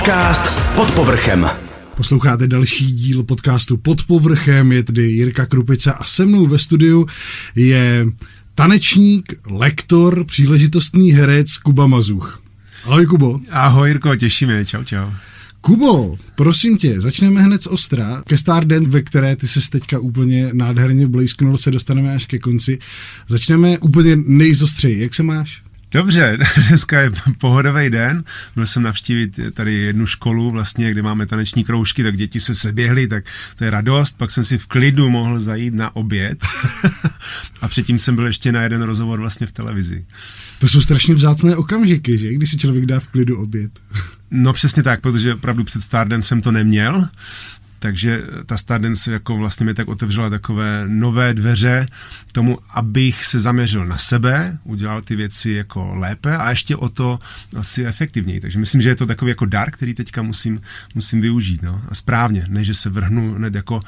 Podcast pod povrchem. Posloucháte další díl podcastu Pod povrchem, je tady Jirka Krupica a se mnou ve studiu je tanečník, lektor, příležitostný herec Kuba Mazuch. Ahoj Kubo. Ahoj Jirko, těšíme, čau čau. Kubo, prosím tě, začneme hned z ostra. Ke Stardance, ve které ty se teďka úplně nádherně blízknul, se dostaneme až ke konci. Začneme úplně nejzostřeji. Jak se máš? Dobře, dneska je pohodový den. Byl jsem navštívit tady jednu školu, vlastně, kde máme taneční kroužky, tak děti se seběhly, tak to je radost. Pak jsem si v klidu mohl zajít na oběd. a předtím jsem byl ještě na jeden rozhovor vlastně v televizi. To jsou strašně vzácné okamžiky, že? Když si člověk dá v klidu oběd. No přesně tak, protože opravdu před Stardance jsem to neměl, takže ta Stardance jako vlastně mi tak otevřela takové nové dveře tomu, abych se zaměřil na sebe, udělal ty věci jako lépe a ještě o to asi efektivněji. Takže myslím, že je to takový jako dar, který teďka musím, musím využít. No? A správně, než že se vrhnu hned jako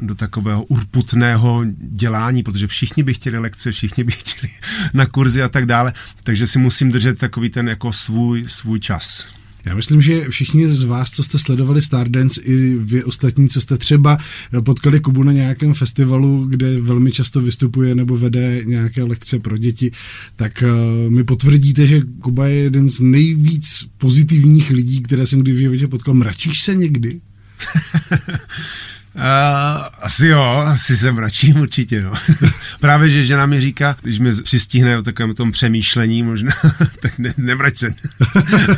do takového urputného dělání, protože všichni by chtěli lekce, všichni by chtěli na kurzy a tak dále, takže si musím držet takový ten jako svůj, svůj čas. Já myslím, že všichni z vás, co jste sledovali Stardance, i vy ostatní, co jste třeba potkali Kubu na nějakém festivalu, kde velmi často vystupuje nebo vede nějaké lekce pro děti, tak uh, mi potvrdíte, že Kuba je jeden z nejvíc pozitivních lidí, které jsem kdy v životě potkal. Mračíš se někdy? Uh, asi jo, asi se mračím určitě, no. Právě, že žena mi říká, když mi přistihne o takovém tom přemýšlení možná, tak ne, nemrať se.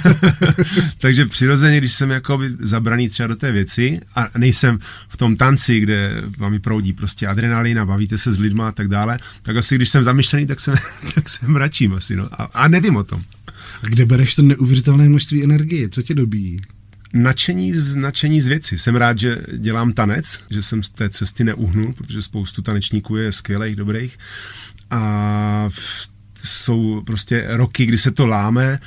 Takže přirozeně, když jsem jako zabraný třeba do té věci a nejsem v tom tanci, kde vám proudí prostě adrenalin a bavíte se s lidma a tak dále, tak asi když jsem zamyšlený, tak se, tak se mračím asi, no. A, a nevím o tom. A kde bereš to neuvěřitelné množství energie? Co tě dobíjí? Nadšení z, nadšení z věci. Jsem rád, že dělám tanec, že jsem z té cesty neuhnul, protože spoustu tanečníků je skvělých, dobrých. A jsou prostě roky, kdy se to láme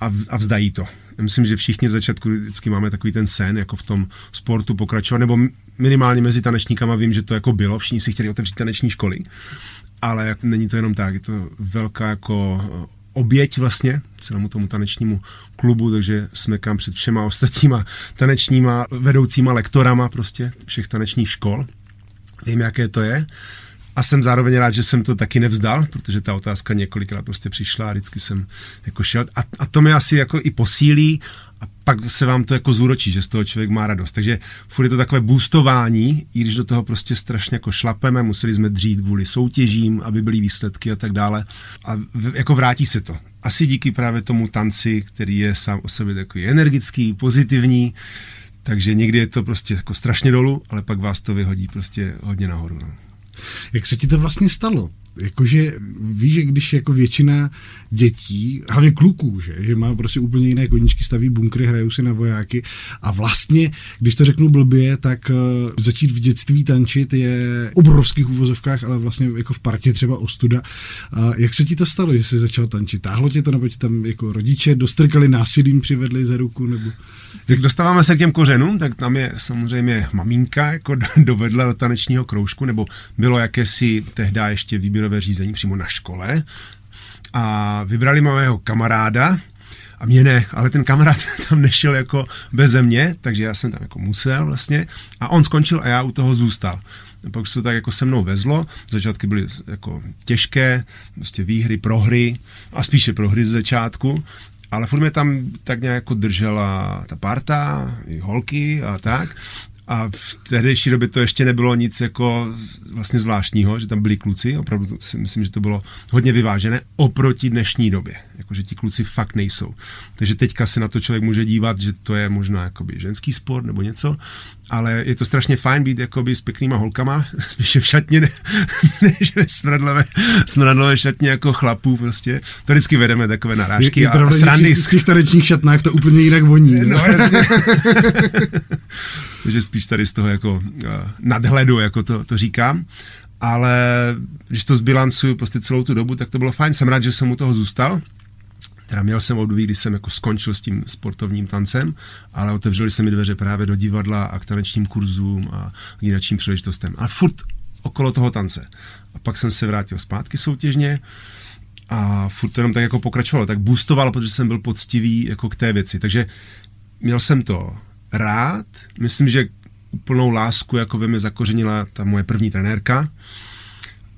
a, a vzdají to. Já myslím, že všichni z začátku vždycky máme takový ten sen, jako v tom sportu pokračovat, nebo minimálně mezi tanečníkama vím, že to jako bylo, všichni si chtěli otevřít taneční školy, ale není to jenom tak, je to velká jako oběť vlastně celému tomu tanečnímu klubu, takže jsme kam před všema ostatníma tanečníma vedoucíma lektorama prostě všech tanečních škol. Vím, jaké to je. A jsem zároveň rád, že jsem to taky nevzdal, protože ta otázka několikrát prostě přišla a vždycky jsem jako šel. A, a to mě asi jako i posílí a pak se vám to jako zúročí, že z toho člověk má radost. Takže furt je to takové boostování, i když do toho prostě strašně jako šlapeme, museli jsme dřít kvůli soutěžím, aby byly výsledky a tak dále. A v, jako vrátí se to. Asi díky právě tomu tanci, který je sám o sobě takový energický, pozitivní, takže někdy je to prostě jako strašně dolů, ale pak vás to vyhodí prostě hodně nahoru. No. Jak se ti to vlastně stalo? Jakože víš, že když jako většina dětí, hlavně kluků, že, že má prostě úplně jiné koníčky, staví bunkry, hrajou si na vojáky a vlastně, když to řeknu blbě, tak uh, začít v dětství tančit je v obrovských úvozovkách, ale vlastně jako v partě třeba ostuda. Uh, jak se ti to stalo, že jsi začal tančit? Táhlo tě to, nebo ti tam jako rodiče dostrkali násilím, přivedli za ruku, nebo... Tak dostáváme se k těm kořenům, tak tam je samozřejmě maminka jako dovedla do tanečního kroužku, nebo bylo jakési tehdy ještě výběrové řízení přímo na škole a vybrali mého kamaráda, a mě ne, ale ten kamarád tam nešel jako beze mě, takže já jsem tam jako musel vlastně a on skončil a já u toho zůstal. A pak se to tak jako se mnou vezlo, začátky byly jako těžké, prostě výhry, prohry a spíše prohry z začátku ale furt mě tam tak nějak jako držela ta parta, i holky a tak. A v tehdejší době to ještě nebylo nic jako vlastně zvláštního, že tam byli kluci, opravdu si myslím, že to bylo hodně vyvážené oproti dnešní době, jakože ti kluci fakt nejsou. Takže teďka se na to člověk může dívat, že to je možná jakoby ženský sport nebo něco, ale je to strašně fajn být jakoby s pěknýma holkama, spíše v šatně, ne, než ve smradlové, smradlové šatně jako chlapů prostě. To vždycky vedeme takové narážky je, je a, pravda, a srandy. V těch tanečních šatnách to úplně jinak voní. No, jasně. Takže spíš tady z toho jako uh, nadhledu, jako to, to říkám. Ale když to zbilancuju prostě celou tu dobu, tak to bylo fajn. Jsem rád, že jsem u toho zůstal. Teda měl jsem období, kdy jsem jako skončil s tím sportovním tancem, ale otevřeli se mi dveře právě do divadla a k tanečním kurzům a k jinačím příležitostem. Ale furt okolo toho tance. A pak jsem se vrátil zpátky soutěžně a furt to jenom tak jako pokračovalo, tak boostovalo, protože jsem byl poctivý jako k té věci. Takže měl jsem to rád, myslím, že úplnou lásku jako ve mě zakořenila ta moje první trenérka,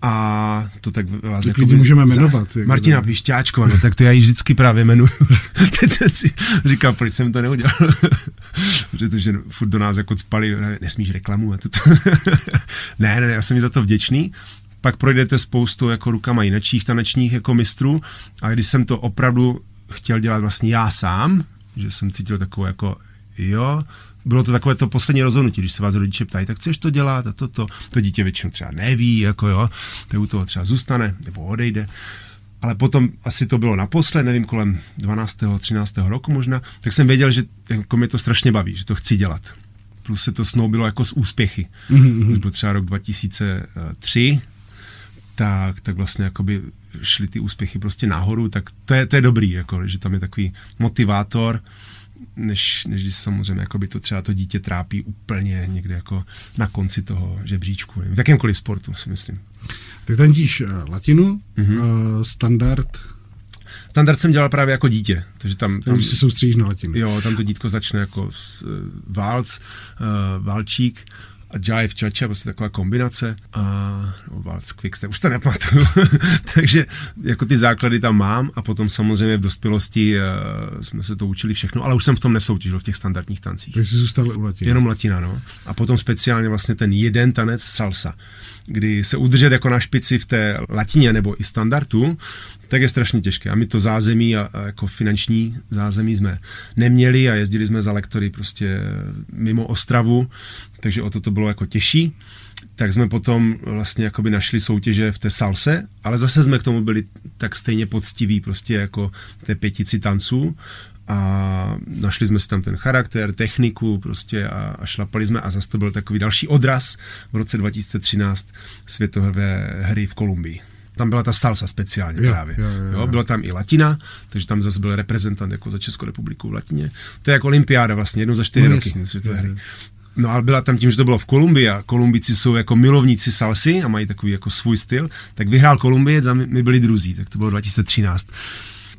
a to tak vás jako můžeme jmenovat. Za, jako Martina Pišťáčková, no tak to já ji vždycky právě jmenuju. Teď jsem si říkal, proč jsem to neudělal. Protože furt do nás jako spali, nesmíš reklamu. A to. ne, ne, já jsem jí za to vděčný. Pak projdete spoustu jako rukama jinečích tanečních jako mistrů a když jsem to opravdu chtěl dělat vlastně já sám, že jsem cítil takovou jako jo, bylo to takové to poslední rozhodnutí, když se vás rodiče ptají, tak chceš to dělat a toto, to dítě většinou třeba neví, jako jo, to u toho třeba zůstane nebo odejde. Ale potom asi to bylo naposled, nevím, kolem 12. 13. roku možná, tak jsem věděl, že jako mě to strašně baví, že to chci dělat. Plus se to snoubilo jako z úspěchy. Mm-hmm. Když byl třeba rok 2003, tak, tak vlastně jakoby šly ty úspěchy prostě nahoru, tak to je, to je dobrý, jako, že tam je takový motivátor, než, než když samozřejmě jako by to třeba to dítě trápí úplně někde jako na konci toho žebříčku. V jakémkoliv sportu, si myslím. Tak tančíš uh, latinu, mm-hmm. uh, standard, Standard jsem dělal právě jako dítě. Takže tam, tam se soustředíš na latinu. Jo, tam to dítko začne jako s, uh, válc, uh, válčík a jive chacha, prostě taková kombinace a no, Waltz Quickstep, už to nepamatuju. Takže jako ty základy tam mám a potom samozřejmě v dospělosti uh, jsme se to učili všechno, ale už jsem v tom nesoutěžil v těch standardních tancích. Takže jsi zůstal u latina. Jenom latina, no. A potom speciálně vlastně ten jeden tanec salsa, kdy se udržet jako na špici v té latině nebo i standardu, tak je strašně těžké. A my to zázemí a, a jako finanční zázemí jsme neměli a jezdili jsme za lektory prostě mimo Ostravu, takže o to to bylo jako těžší. Tak jsme potom vlastně jakoby našli soutěže v té salse, ale zase jsme k tomu byli tak stejně poctiví prostě jako té pětici tanců a našli jsme si tam ten charakter, techniku prostě a, a šlapali jsme a zase to byl takový další odraz v roce 2013 světové hry v Kolumbii. Tam byla ta salsa speciálně jo, právě. Jo, jo, jo. Byla tam i latina, takže tam zase byl reprezentant jako za Českou republiku v latině. To je jako olympiáda vlastně, jednou za čtyři no, roky světové hry. No ale byla tam tím, že to bylo v Kolumbii a Kolumbici jsou jako milovníci salsy a mají takový jako svůj styl, tak vyhrál Kolumbie, a my, my byli druzí, tak to bylo 2013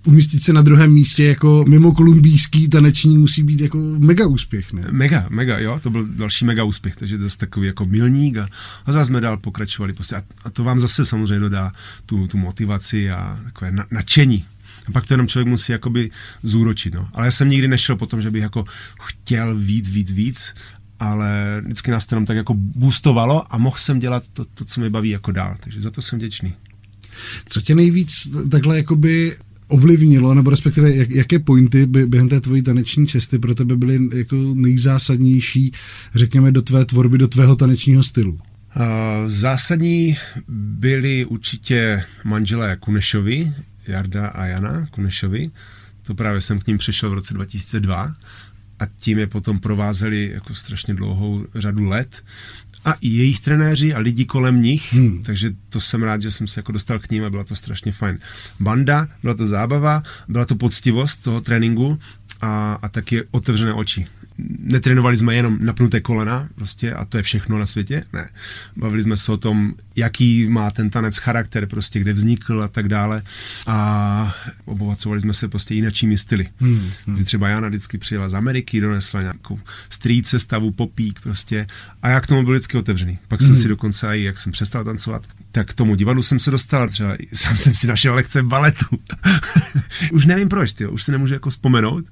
umístit se na druhém místě jako mimo kolumbijský taneční musí být jako mega úspěch, ne? Mega, mega, jo, to byl další mega úspěch, takže to je takový jako milník a, a zase jsme dál pokračovali prostě a, a to vám zase samozřejmě dodá tu, tu motivaci a takové na, nadšení. A pak to jenom člověk musí jakoby zúročit, no. Ale já jsem nikdy nešel po tom, že bych jako chtěl víc, víc, víc, ale vždycky nás to jenom tak jako boostovalo a mohl jsem dělat to, to, co mi baví jako dál, takže za to jsem vděčný. Co tě nejvíc takhle jakoby ovlivnilo, nebo respektive jak, jaké pointy by během té tvojí taneční cesty pro tebe byly jako nejzásadnější, řekněme, do tvé tvorby, do tvého tanečního stylu? Uh, zásadní byli určitě manželé Kunešovi, Jarda a Jana Kunešovi. To právě jsem k ním přešel v roce 2002 a tím je potom provázeli jako strašně dlouhou řadu let a i jejich trenéři a lidi kolem nich, hmm. takže to jsem rád, že jsem se jako dostal k ním a byla to strašně fajn. Banda, byla to zábava, byla to poctivost toho tréninku a, a taky otevřené oči netrénovali jsme jenom napnuté kolena prostě a to je všechno na světě, ne. Bavili jsme se o tom, jaký má ten tanec charakter, prostě kde vznikl a tak dále a obohacovali jsme se prostě jinačími styly. Hmm, hmm. Třeba Jana vždycky přijela z Ameriky, donesla nějakou street sestavu, popík prostě a já k tomu byl vždycky otevřený. Pak jsem hmm. si dokonce i, jak jsem přestal tancovat, tak k tomu divadlu jsem se dostal, třeba sám jsem si našel lekce baletu. už nevím proč, tyjo, už se nemůžu jako vzpomenout,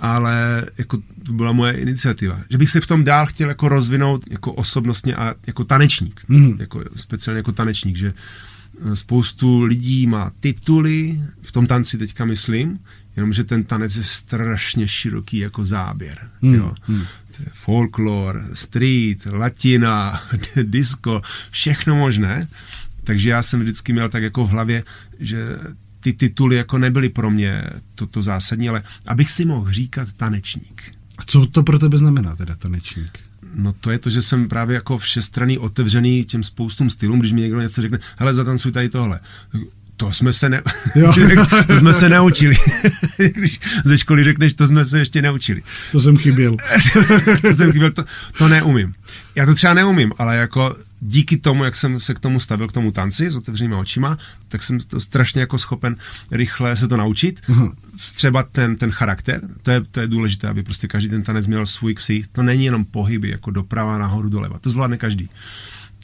ale jako to byla moje iniciativa. Že bych se v tom dál chtěl jako rozvinout jako osobnostně a jako tanečník. Mm. Jako, speciálně jako tanečník, že eh, spoustu lidí má tituly, v tom tanci teďka myslím, jenomže ten tanec je strašně široký jako záběr. Mm. Jo. Mm. Folklor, street, latina, disco, všechno možné. Takže já jsem vždycky měl tak jako v hlavě, že ty tituly jako nebyly pro mě toto zásadní, ale abych si mohl říkat tanečník. A co to pro tebe znamená teda tanečník? No to je to, že jsem právě jako všestranný otevřený těm spoustům stylům, když mi někdo něco řekne, hele, zatancuj tady tohle. To jsme se ne... to jsme se neučili. Když ze školy řekneš, to jsme se ještě neučili. To jsem chyběl. to jsem chyběl, to, to neumím. Já to třeba neumím, ale jako díky tomu, jak jsem se k tomu stavil, k tomu tanci s otevřenýma očima, tak jsem to strašně jako schopen rychle se to naučit. Uh-huh. Třeba ten, ten charakter, to je, to je důležité, aby prostě každý ten tanec měl svůj ksich. To není jenom pohyby, jako doprava, nahoru, doleva. To zvládne každý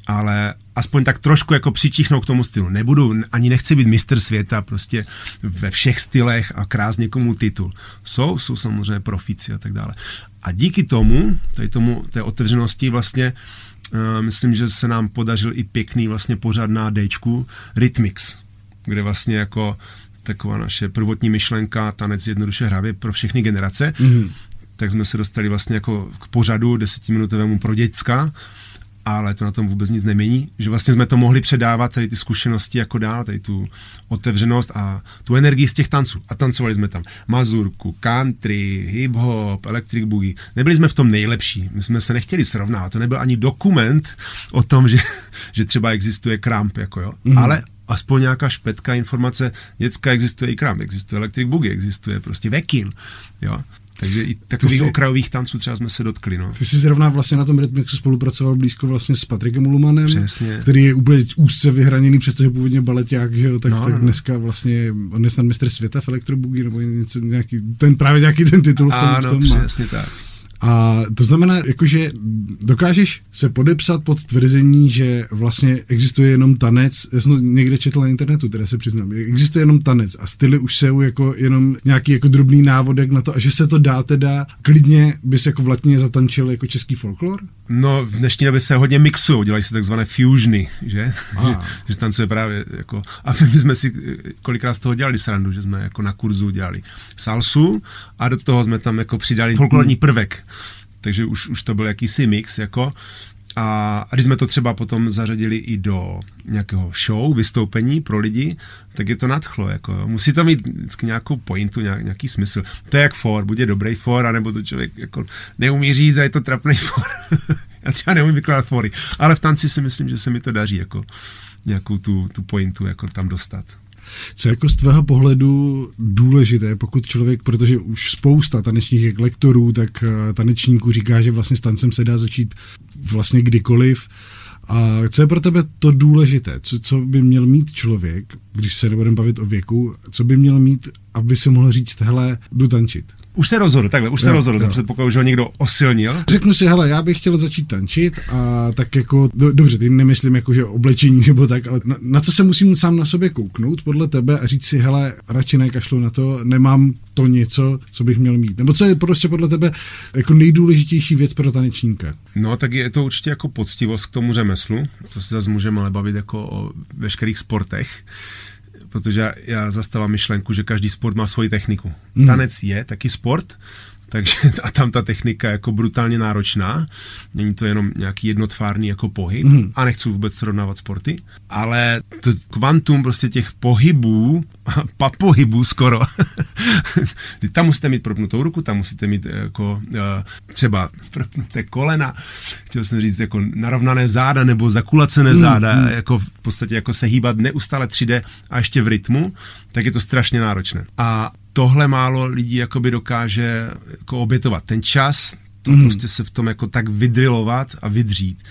ale aspoň tak trošku jako přičichnout k tomu stylu. Nebudu, ani nechci být mistr světa prostě ve všech stylech a krás někomu titul. Jsou, jsou samozřejmě profici a tak dále. A díky tomu, tady tomu, té otevřenosti vlastně uh, myslím, že se nám podařil i pěkný vlastně pořad na Dčku Rhythmix, kde vlastně jako taková naše prvotní myšlenka, tanec jednoduše hravě pro všechny generace, mm-hmm. tak jsme se dostali vlastně jako k pořadu desetiminutovému pro děcka, ale to na tom vůbec nic nemění, že vlastně jsme to mohli předávat, tady ty zkušenosti jako dál, tady tu otevřenost a tu energii z těch tanců. A tancovali jsme tam mazurku, country, hip-hop, electric boogie. Nebyli jsme v tom nejlepší, my jsme se nechtěli srovnávat, to nebyl ani dokument o tom, že, že třeba existuje kramp, jako jo, mm-hmm. ale aspoň nějaká špetka informace, děcka existuje i kramp, existuje electric boogie, existuje prostě vekin, jo. Takže i takových jsi, okrajových tanců třeba jsme se dotkli. No. Ty jsi zrovna vlastně na tom Rytmixu spolupracoval blízko vlastně s Patrikem Ulumanem, Přesně. který je úplně úzce vyhraněný, přestože původně baleták, že jo, tak, no, tak no. dneska vlastně, on je snad mistr světa v elektrobugy, nebo něco, nějaký, ten právě nějaký ten titul v tom, ano, v tom přesně má. tak. A to znamená, jakože dokážeš se podepsat pod tvrzení, že vlastně existuje jenom tanec, já jsem někde četl na internetu, teda se přiznám, existuje jenom tanec a styly už jsou jako jenom nějaký jako drobný návodek na to a že se to dá teda, klidně bys jako vlatně zatančil jako český folklor? No, v dnešní době se hodně mixují, dělají se takzvané fusiony, že? že, že tancuje právě jako, a my jsme si kolikrát z toho dělali srandu, že jsme jako na kurzu dělali salsu a do toho jsme tam jako přidali folklorní prvek takže už, už to byl jakýsi mix, jako, a, a když jsme to třeba potom zařadili i do nějakého show, vystoupení pro lidi, tak je to nadchlo. Jako, Musí to mít vždycky nějakou pointu, nějak, nějaký smysl. To je jak for, buď je dobrý for, anebo to člověk jako neumí říct a je to trapný for. Já třeba neumím vykládat fory, ale v tanci si myslím, že se mi to daří jako nějakou tu, tu pointu jako tam dostat. Co jako z tvého pohledu důležité, pokud člověk, protože už spousta tanečních lektorů, tak eh, tanečníků říká, že vlastně s tancem se dá začít vlastně kdykoliv, a co je pro tebe to důležité? Co, co by měl mít člověk, když se nebudeme bavit o věku, co by měl mít, aby si mohl říct, hele, jdu tančit? Už se rozhodl, takhle, už se jo, rozhodl, předpokladu, že ho někdo osilnil. Řeknu si, hele, já bych chtěl začít tančit a tak jako, do, dobře, ty nemyslím jako, že oblečení nebo tak, ale na, na co se musím sám na sobě kouknout podle tebe a říct si, hele, radši nekašlu na to, nemám to něco, co bych měl mít. Nebo co je prostě podle tebe jako nejdůležitější věc pro tanečníka? No, tak je to určitě jako poctivost k tomu řemeslu, to se zase můžeme ale bavit jako o veškerých sportech protože já zastávám myšlenku, že každý sport má svoji techniku. Mm. Tanec je taky sport, takže a tam ta technika je jako brutálně náročná. Není to jenom nějaký jednotvárný jako pohyb mm. a nechci vůbec srovnávat sporty, ale to kvantum prostě těch pohybů, pohybů skoro, tam musíte mít propnutou ruku, tam musíte mít jako uh, třeba propnuté kolena, chtěl jsem říct jako narovnané záda nebo zakulacené mm. záda, mm. jako v podstatě jako se hýbat neustále 3D a ještě v rytmu, tak je to strašně náročné. A tohle málo lidí jakoby dokáže jako obětovat. Ten čas, to mm. prostě se v tom jako tak vydrilovat a vydřít.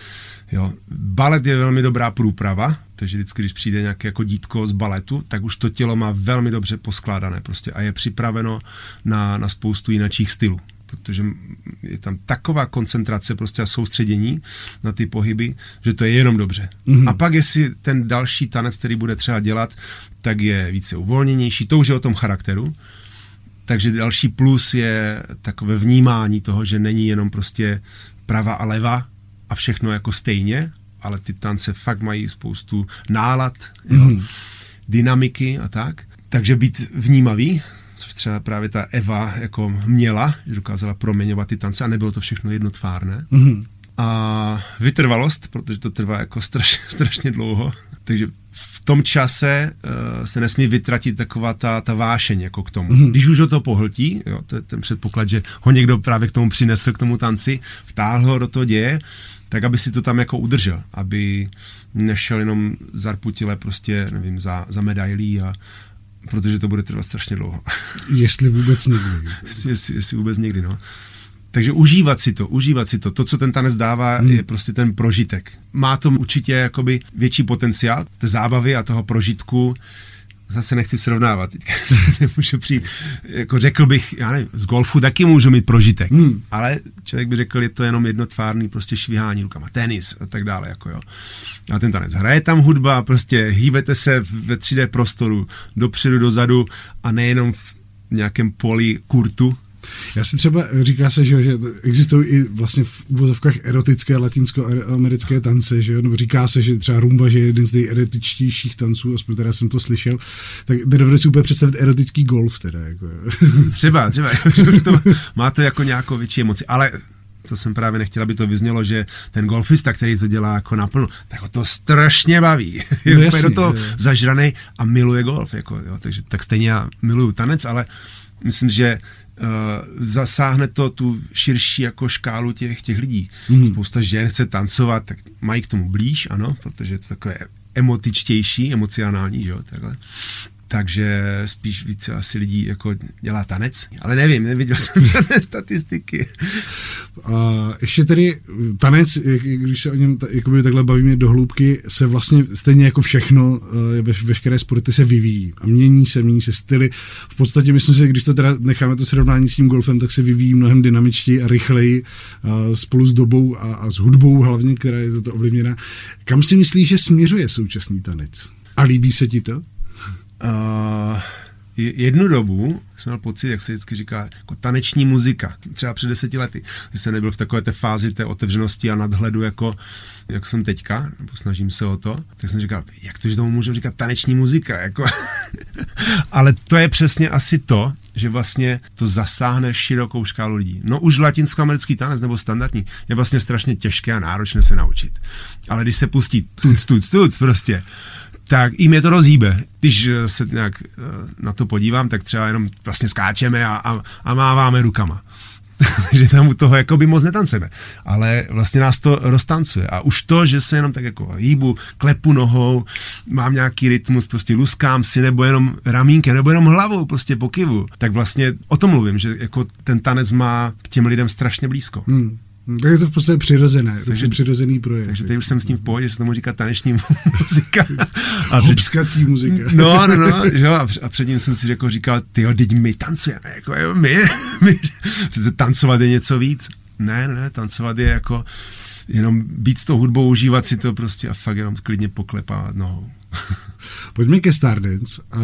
Jo. Balet je velmi dobrá průprava, takže vždycky, když přijde nějaké jako dítko z baletu, tak už to tělo má velmi dobře poskládané prostě a je připraveno na, na spoustu jiných stylů protože je tam taková koncentrace prostě a soustředění na ty pohyby, že to je jenom dobře. Mm-hmm. A pak jestli ten další tanec, který bude třeba dělat, tak je více uvolněnější, to už je o tom charakteru, takže další plus je takové vnímání toho, že není jenom prostě prava a leva a všechno jako stejně, ale ty tance fakt mají spoustu nálad, jo, mm. dynamiky a tak. Takže být vnímavý, což třeba právě ta Eva jako měla, že dokázala proměňovat ty tance a nebylo to všechno jednotvárné. Mm. A vytrvalost, protože to trvá jako strašně, strašně dlouho, takže v tom čase uh, se nesmí vytratit taková ta, ta vášeň jako k tomu. Mm-hmm. Když už ho to pohltí, jo, to je ten předpoklad, že ho někdo právě k tomu přinesl, k tomu tanci, vtáhl ho do toho děje, tak aby si to tam jako udržel, aby nešel jenom zarputile prostě, nevím, za, za medailí a, protože to bude trvat strašně dlouho. Jestli vůbec někdy. jestli, jestli vůbec někdy, no. Takže užívat si to, užívat si to. To, co ten tanec dává, hmm. je prostě ten prožitek. Má to určitě jakoby větší potenciál té zábavy a toho prožitku, zase nechci srovnávat, teď nemůžu přijít, jako řekl bych, já nevím, z golfu taky můžu mít prožitek, hmm. ale člověk by řekl, je to jenom jednotvárný prostě švihání rukama, tenis a tak dále, jako jo. A ten tanec, hraje tam hudba, prostě hýbete se ve 3D prostoru, dopředu, dozadu a nejenom v nějakém poli kurtu, já si třeba, říká se, že, že existují i vlastně v úvozovkách erotické latinsko-americké tance, že nebo říká se, že třeba rumba, že je jeden z nejerotičtějších tanců, aspoň teda jsem to slyšel, tak nedovedu si úplně představit erotický golf teda. Jako. Třeba, třeba, to, má to jako nějakou větší emoci, ale to jsem právě nechtěl, aby to vyznělo, že ten golfista, který to dělá jako naplno, tak ho to strašně baví. Je no jasně, do toho zažraný a miluje golf. Jako, jo, takže tak stejně já miluju tanec, ale myslím, že zasáhne to tu širší jako škálu těch, těch lidí. Mm. Spousta žen chce tancovat, tak mají k tomu blíž, ano, protože je to takové emotičtější, emocionální, že jo, takhle takže spíš více asi lidí jako dělá tanec, ale nevím, neviděl jsem žádné statistiky. A ještě tedy tanec, když se o něm jakoby takhle bavíme do hloubky, se vlastně stejně jako všechno, eh, ve, veškeré sporty se vyvíjí a mění se, mění se styly. V podstatě myslím si, když to teda necháme to srovnání s tím golfem, tak se vyvíjí mnohem dynamičtěji a rychleji a eh, spolu s dobou a, a s hudbou hlavně, která je toto ovlivněna. Kam si myslíš, že směřuje současný tanec? A líbí se ti to? Uh, jednu dobu jsem měl pocit, jak se vždycky říká, jako taneční muzika, třeba před deseti lety, že jsem nebyl v takové té fázi té otevřenosti a nadhledu, jako jak jsem teďka, nebo snažím se o to, tak jsem říkal, jak to, že tomu můžu říkat taneční muzika, jako. Ale to je přesně asi to, že vlastně to zasáhne širokou škálu lidí. No už latinskoamerický tanec nebo standardní je vlastně strašně těžké a náročné se naučit. Ale když se pustí tuc, tuc, tuc prostě, tak i mě to rozhýbe. Když eh, se nějak eh, na to podívám, tak třeba jenom vlastně skáčeme a, a, a máváme rukama. že tam u toho jako by moc netancujeme. Ale vlastně nás to roztancuje. A už to, že se jenom tak jako hýbu, klepu nohou, mám nějaký rytmus, prostě luskám si, nebo jenom ramínkem, nebo jenom hlavou, prostě pokyvu, tak vlastně o tom mluvím, že jako ten tanec má k těm lidem strašně blízko. Hmm. Tak je to v podstatě přirozené, takže, přirozený projekt. Takže teď už jsem s tím v pohodě, se tomu říká taneční muzika. A Hopskací muzika. No, no, no, že jo, a předtím jsem si jako říkal, ty teď my tancujeme, jako jo, my, my, tancovat je něco víc. Ne, ne, tancovat je jako jenom být s tou hudbou, užívat si to prostě a fakt jenom klidně poklepávat nohou. Pojďme ke Stardance. A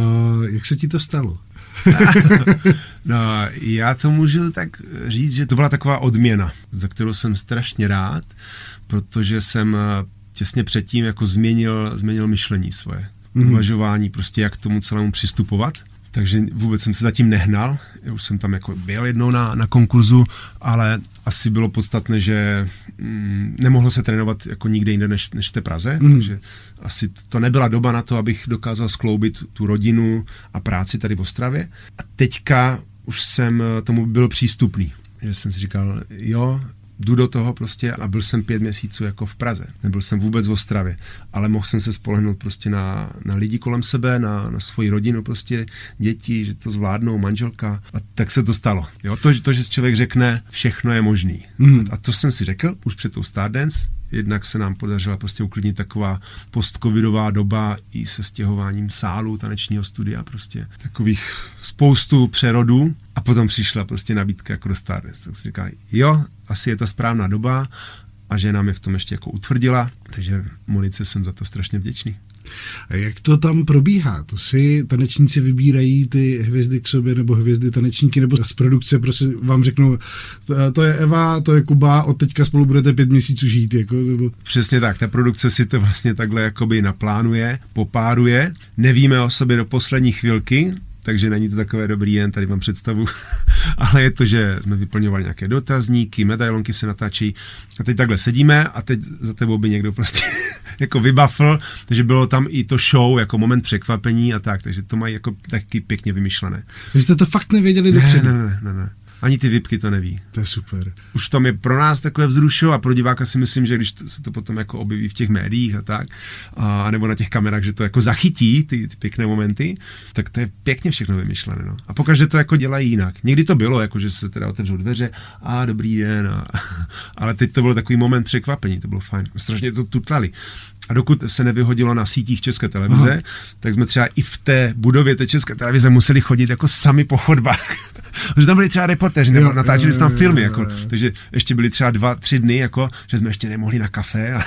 jak se ti to stalo? no, já to můžu tak říct, že to byla taková odměna, za kterou jsem strašně rád, protože jsem eh, těsně předtím jako změnil, změnil myšlení svoje. Mm-hmm. Uvažování, prostě jak k tomu celému přistupovat. Takže vůbec jsem se zatím nehnal. Já už jsem tam jako byl jednou na, na konkurzu, ale asi bylo podstatné, že mm, nemohlo se trénovat jako nikde jinde než, než v té Praze, mm. takže asi to nebyla doba na to, abych dokázal skloubit tu rodinu a práci tady v Ostravě. A teďka už jsem eh, tomu byl přístupný. Že jsem si říkal, jo, jdu do toho prostě a byl jsem pět měsíců jako v Praze. Nebyl jsem vůbec v Ostravě, ale mohl jsem se spolehnout prostě na, na lidi kolem sebe, na, na svoji rodinu prostě, děti, že to zvládnou, manželka. A tak se to stalo. Jo, to, to že člověk řekne, všechno je možný. Mm. A to jsem si řekl už před tou Stardance, Jednak se nám podařila prostě uklidnit taková postcovidová doba i se stěhováním sálu tanečního studia, prostě takových spoustu přerodů. A potom přišla prostě nabídka jako do Stardust. Tak si říká, jo, asi je to správná doba a že nám je v tom ještě jako utvrdila, takže Monice jsem za to strašně vděčný. A jak to tam probíhá? To si tanečníci vybírají ty hvězdy k sobě, nebo hvězdy tanečníky, nebo z produkce prostě vám řeknou, to, je Eva, to je Kuba, od teďka spolu budete pět měsíců žít. Jako, nebo... Přesně tak, ta produkce si to vlastně takhle jakoby naplánuje, popáruje, nevíme o sobě do poslední chvilky, takže není to takové dobrý, jen tady mám představu, ale je to, že jsme vyplňovali nějaké dotazníky, medailonky se natáčí a teď takhle sedíme a teď za tebou by někdo prostě jako vybafl, takže bylo tam i to show jako moment překvapení a tak, takže to mají jako taky pěkně vymyšlené. Vy jste to fakt nevěděli ne, dopředu? Ne, ne, ne, ne. Ani ty vypky to neví. To je super. Už to je pro nás takové vzrušo a pro diváka si myslím, že když se to potom jako objeví v těch médiích a tak, a nebo na těch kamerách, že to jako zachytí ty, ty pěkné momenty, tak to je pěkně všechno vymyšlené. No. A pokaždé to jako dělají jinak. Někdy to bylo, jako že se teda otevřou dveře a dobrý den. A, ale teď to byl takový moment překvapení, to bylo fajn. Strašně to tutlali. A dokud se nevyhodilo na sítích České televize, Aha. tak jsme třeba i v té budově té České televize museli chodit jako sami po chodbách. že tam byli třeba reportéři, nebo natáčeli se tam filmy, jako, takže ještě byli třeba dva, tři dny, jako, že jsme ještě nemohli na kafe a,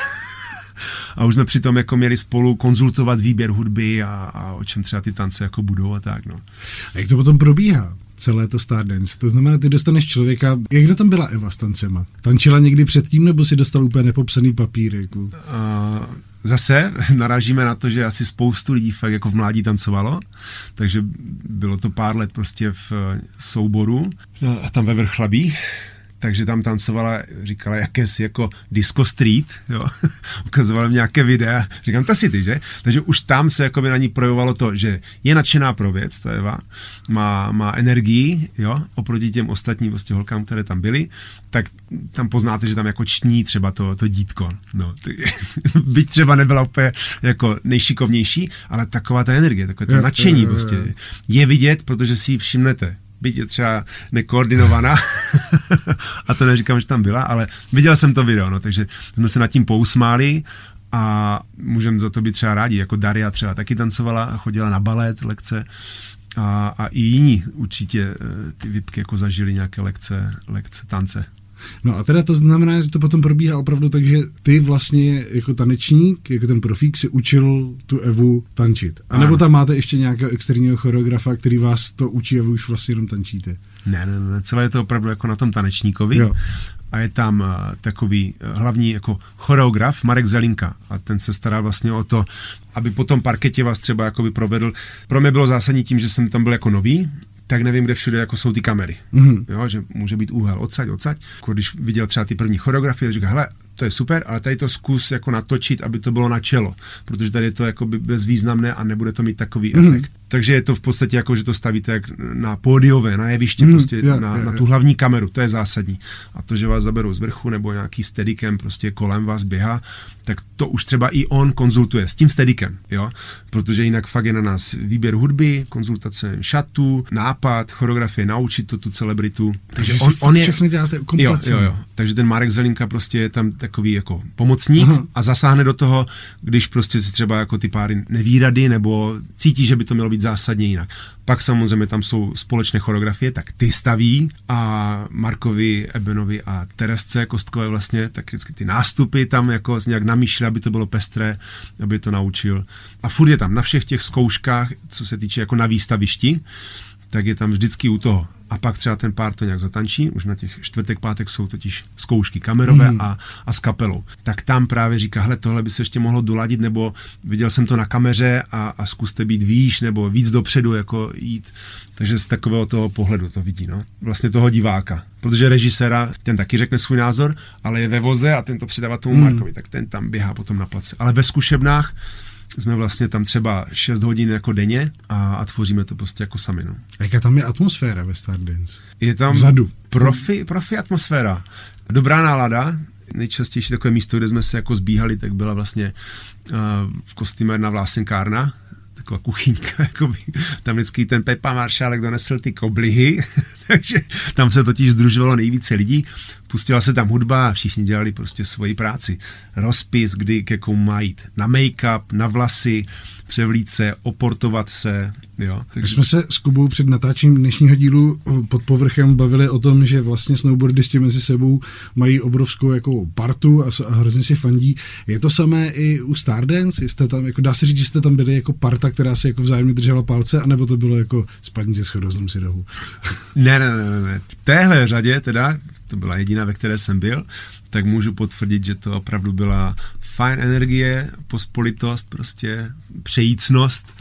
a už jsme přitom jako měli spolu konzultovat výběr hudby a, a o čem třeba ty tance jako budou a tak. No. A jak to potom probíhá? celé to Stardance. To znamená, ty dostaneš člověka, jak kdo tam byla Eva s tancema? Tančila někdy předtím, nebo si dostal úplně nepopsaný papír? Jako? Uh, zase narážíme na to, že asi spoustu lidí fakt jako v mládí tancovalo, takže bylo to pár let prostě v eh, souboru. A tam ve Vrchlabí takže tam tancovala, říkala jakési jako disco street, jo, ukazovala mi nějaké videa, říkám, to si ty, že? Takže už tam se jako by na ní projevovalo to, že je nadšená pro věc, to Eva, má, má energii, jo, oproti těm ostatním vlastně holkám, které tam byly, tak tam poznáte, že tam jako čtní třeba to, to dítko, no, ty, byť třeba nebyla úplně jako nejšikovnější, ale taková ta energie, takové to nadšení prostě je vidět, protože si ji všimnete, byť je třeba nekoordinovaná, a to neříkám, že tam byla, ale viděl jsem to video, no, takže jsme se nad tím pousmáli a můžeme za to být třeba rádi, jako Daria třeba taky tancovala a chodila na balet, lekce a, a i jiní určitě eh, ty vypky jako zažili nějaké lekce, lekce tance. No a teda to znamená, že to potom probíhá opravdu tak, že ty vlastně jako tanečník, jako ten profík si učil tu Evu tančit. A nebo tam máte ještě nějakého externího choreografa, který vás to učí a vy už vlastně jenom tančíte. Ne, ne, ne, celé je to opravdu jako na tom tanečníkovi. Jo. A je tam uh, takový uh, hlavní jako choreograf Marek Zelinka a ten se stará vlastně o to, aby po tom parketě vás třeba jakoby provedl. Pro mě bylo zásadní tím, že jsem tam byl jako nový, tak nevím, kde všude jako jsou ty kamery. Mm-hmm. Jo, že může být úhel odsaď, odsaď. Jako když viděl třeba ty první choreografie, říká, hele, to je super, ale tady to zkus jako natočit, aby to bylo na čelo, protože tady je to jako bezvýznamné a nebude to mít takový mm. efekt. Takže je to v podstatě jako, že to stavíte jak na pódiové, na jeviště, mm, prostě yeah, na, yeah, na tu hlavní kameru, to je zásadní. A to, že vás zaberou z vrchu nebo nějaký steadikem prostě kolem vás běhá, tak to už třeba i on konzultuje s tím steadikem, jo, protože jinak fakt je na nás výběr hudby, konzultace šatů, nápad, choreografie, naučit to tu celebritu. Takže, Takže on, on je... všechny děláte jo, jo, jo. Takže ten Marek Zelinka prostě je tam takový jako pomocník Aha. a zasáhne do toho, když prostě si třeba jako ty páry neví rady nebo cítí, že by to mělo být zásadně jinak. Pak samozřejmě tam jsou společné choreografie, tak ty staví a Markovi, Ebenovi a Teresce Kostkové vlastně, tak vždycky ty nástupy tam jako nějak namýšlí, aby to bylo pestré, aby to naučil. A furt je tam na všech těch zkouškách, co se týče jako na výstavišti, tak je tam vždycky u toho. A pak třeba ten pár to nějak zatančí, už na těch čtvrtek, pátek jsou totiž zkoušky kamerové mm. a, a s kapelou. Tak tam právě říká, hele, tohle by se ještě mohlo doladit, nebo viděl jsem to na kameře a, a zkuste být výš, nebo víc dopředu, jako jít. Takže z takového toho pohledu to vidí, no. Vlastně toho diváka. Protože režiséra, ten taky řekne svůj názor, ale je ve voze a ten to přidává tomu mm. Markovi, tak ten tam běhá potom na place. Ale ve zkušebnách jsme vlastně tam třeba 6 hodin jako denně a, a tvoříme to prostě jako sami. No. A jaká tam je atmosféra ve Stardance? Je tam Vzadu. Profi, profi atmosféra. Dobrá nálada, nejčastější takové místo, kde jsme se jako zbíhali, tak byla vlastně uh, v kostýmerna Vlásenkárna, taková kuchyňka, jakoby, tam vždycky ten Pepa Maršálek donesl ty koblihy, takže tam se totiž združovalo nejvíce lidí, pustila se tam hudba a všichni dělali prostě svoji práci. Rozpis, kdy ke má jít na make-up, na vlasy, převlít se, oportovat se. Jo. Takže... My jsme se s Kubou před natáčením dnešního dílu pod povrchem bavili o tom, že vlastně snowboardisti mezi sebou mají obrovskou jako partu a, a hrozně si fandí. Je to samé i u Stardance? Jste tam, jako, dá se říct, že jste tam byli jako parta, která si jako vzájemně držela palce, anebo to bylo jako spadní ze schodu si rohu? Ne, ne, ne, ne. V téhle řadě teda, to byla jediná, ve které jsem byl, tak můžu potvrdit, že to opravdu byla fajn energie, pospolitost, prostě přejícnost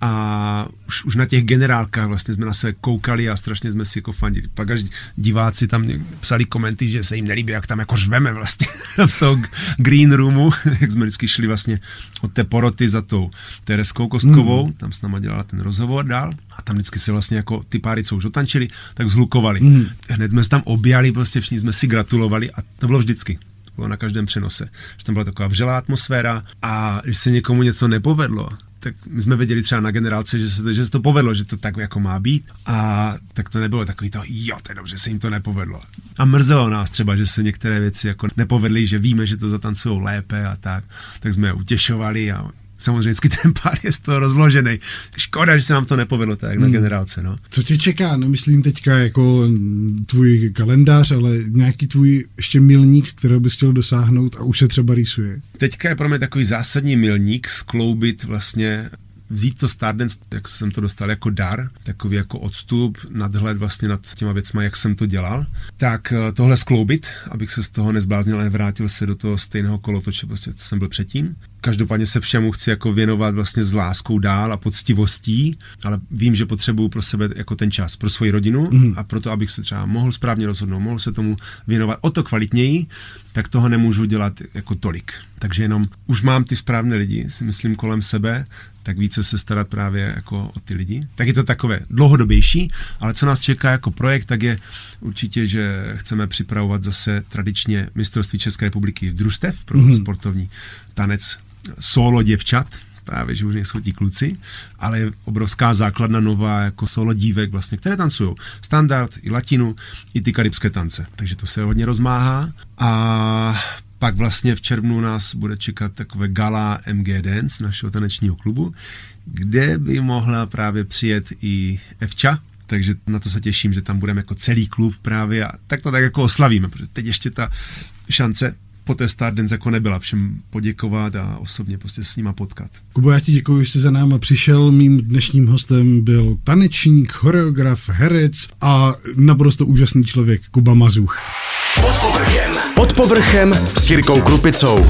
a už, už na těch generálkách vlastně jsme na se koukali a strašně jsme si jako fandili. Pak až diváci tam psali komenty, že se jim nelíbí, jak tam jako řveme vlastně z toho green roomu, jak jsme vždycky šli vlastně od té poroty za tou Tereskou Kostkovou, mm. tam s náma dělala ten rozhovor dál a tam vždycky se vlastně jako ty páry, co už otančili, tak zhlukovali. Mm. Hned jsme se tam objali, prostě všichni jsme si gratulovali a to bylo vždycky bylo na každém přenose. Že tam byla taková vřelá atmosféra a když se někomu něco nepovedlo, tak my jsme věděli třeba na generálce, že se, to, že se to povedlo, že to tak jako má být a tak to nebylo takový to, jo, to je dobře, se jim to nepovedlo. A mrzelo nás třeba, že se některé věci jako nepovedly, že víme, že to zatancují lépe a tak, tak jsme je utěšovali a samozřejmě vždycky ten pár je z toho rozložený. Škoda, že se nám to nepovedlo tak hmm. na generálce. No. Co tě čeká? Nemyslím teďka jako tvůj kalendář, ale nějaký tvůj ještě milník, kterého bys chtěl dosáhnout a už se třeba rýsuje? Teďka je pro mě takový zásadní milník skloubit vlastně vzít to Stardance, jak jsem to dostal jako dar, takový jako odstup, nadhled vlastně nad těma věcma, jak jsem to dělal, tak eh, tohle skloubit, abych se z toho nezbláznil a nevrátil se do toho stejného kolotoče, prostě, co jsem byl předtím. Každopádně se všemu chci jako věnovat vlastně s láskou dál a poctivostí, ale vím, že potřebuju pro sebe jako ten čas, pro svoji rodinu mm. a proto, abych se třeba mohl správně rozhodnout, mohl se tomu věnovat o to kvalitněji, tak toho nemůžu dělat jako tolik. Takže jenom už mám ty správné lidi, si myslím, kolem sebe, tak více se starat právě jako o ty lidi. Tak je to takové dlouhodobější, ale co nás čeká jako projekt, tak je určitě, že chceme připravovat zase tradičně mistrovství České republiky v družstev pro mm-hmm. sportovní tanec solo děvčat, právě, že už nejsou ti kluci, ale je obrovská základna nová jako solo dívek vlastně, které tancují standard, i latinu, i ty karibské tance. Takže to se hodně rozmáhá a pak vlastně v červnu nás bude čekat takové gala MG Dance našeho tanečního klubu, kde by mohla právě přijet i Evča, takže na to se těším, že tam budeme jako celý klub právě a tak to tak jako oslavíme, protože teď ještě ta šance po té Stardance jako nebyla všem poděkovat a osobně prostě s nima potkat. Kubo, já ti děkuji, že jsi za náma přišel. Mým dnešním hostem byl tanečník, choreograf, herec a naprosto úžasný člověk Kuba Mazuch. Pod povrchem. Pod povrchem s Jirkou Krupicou.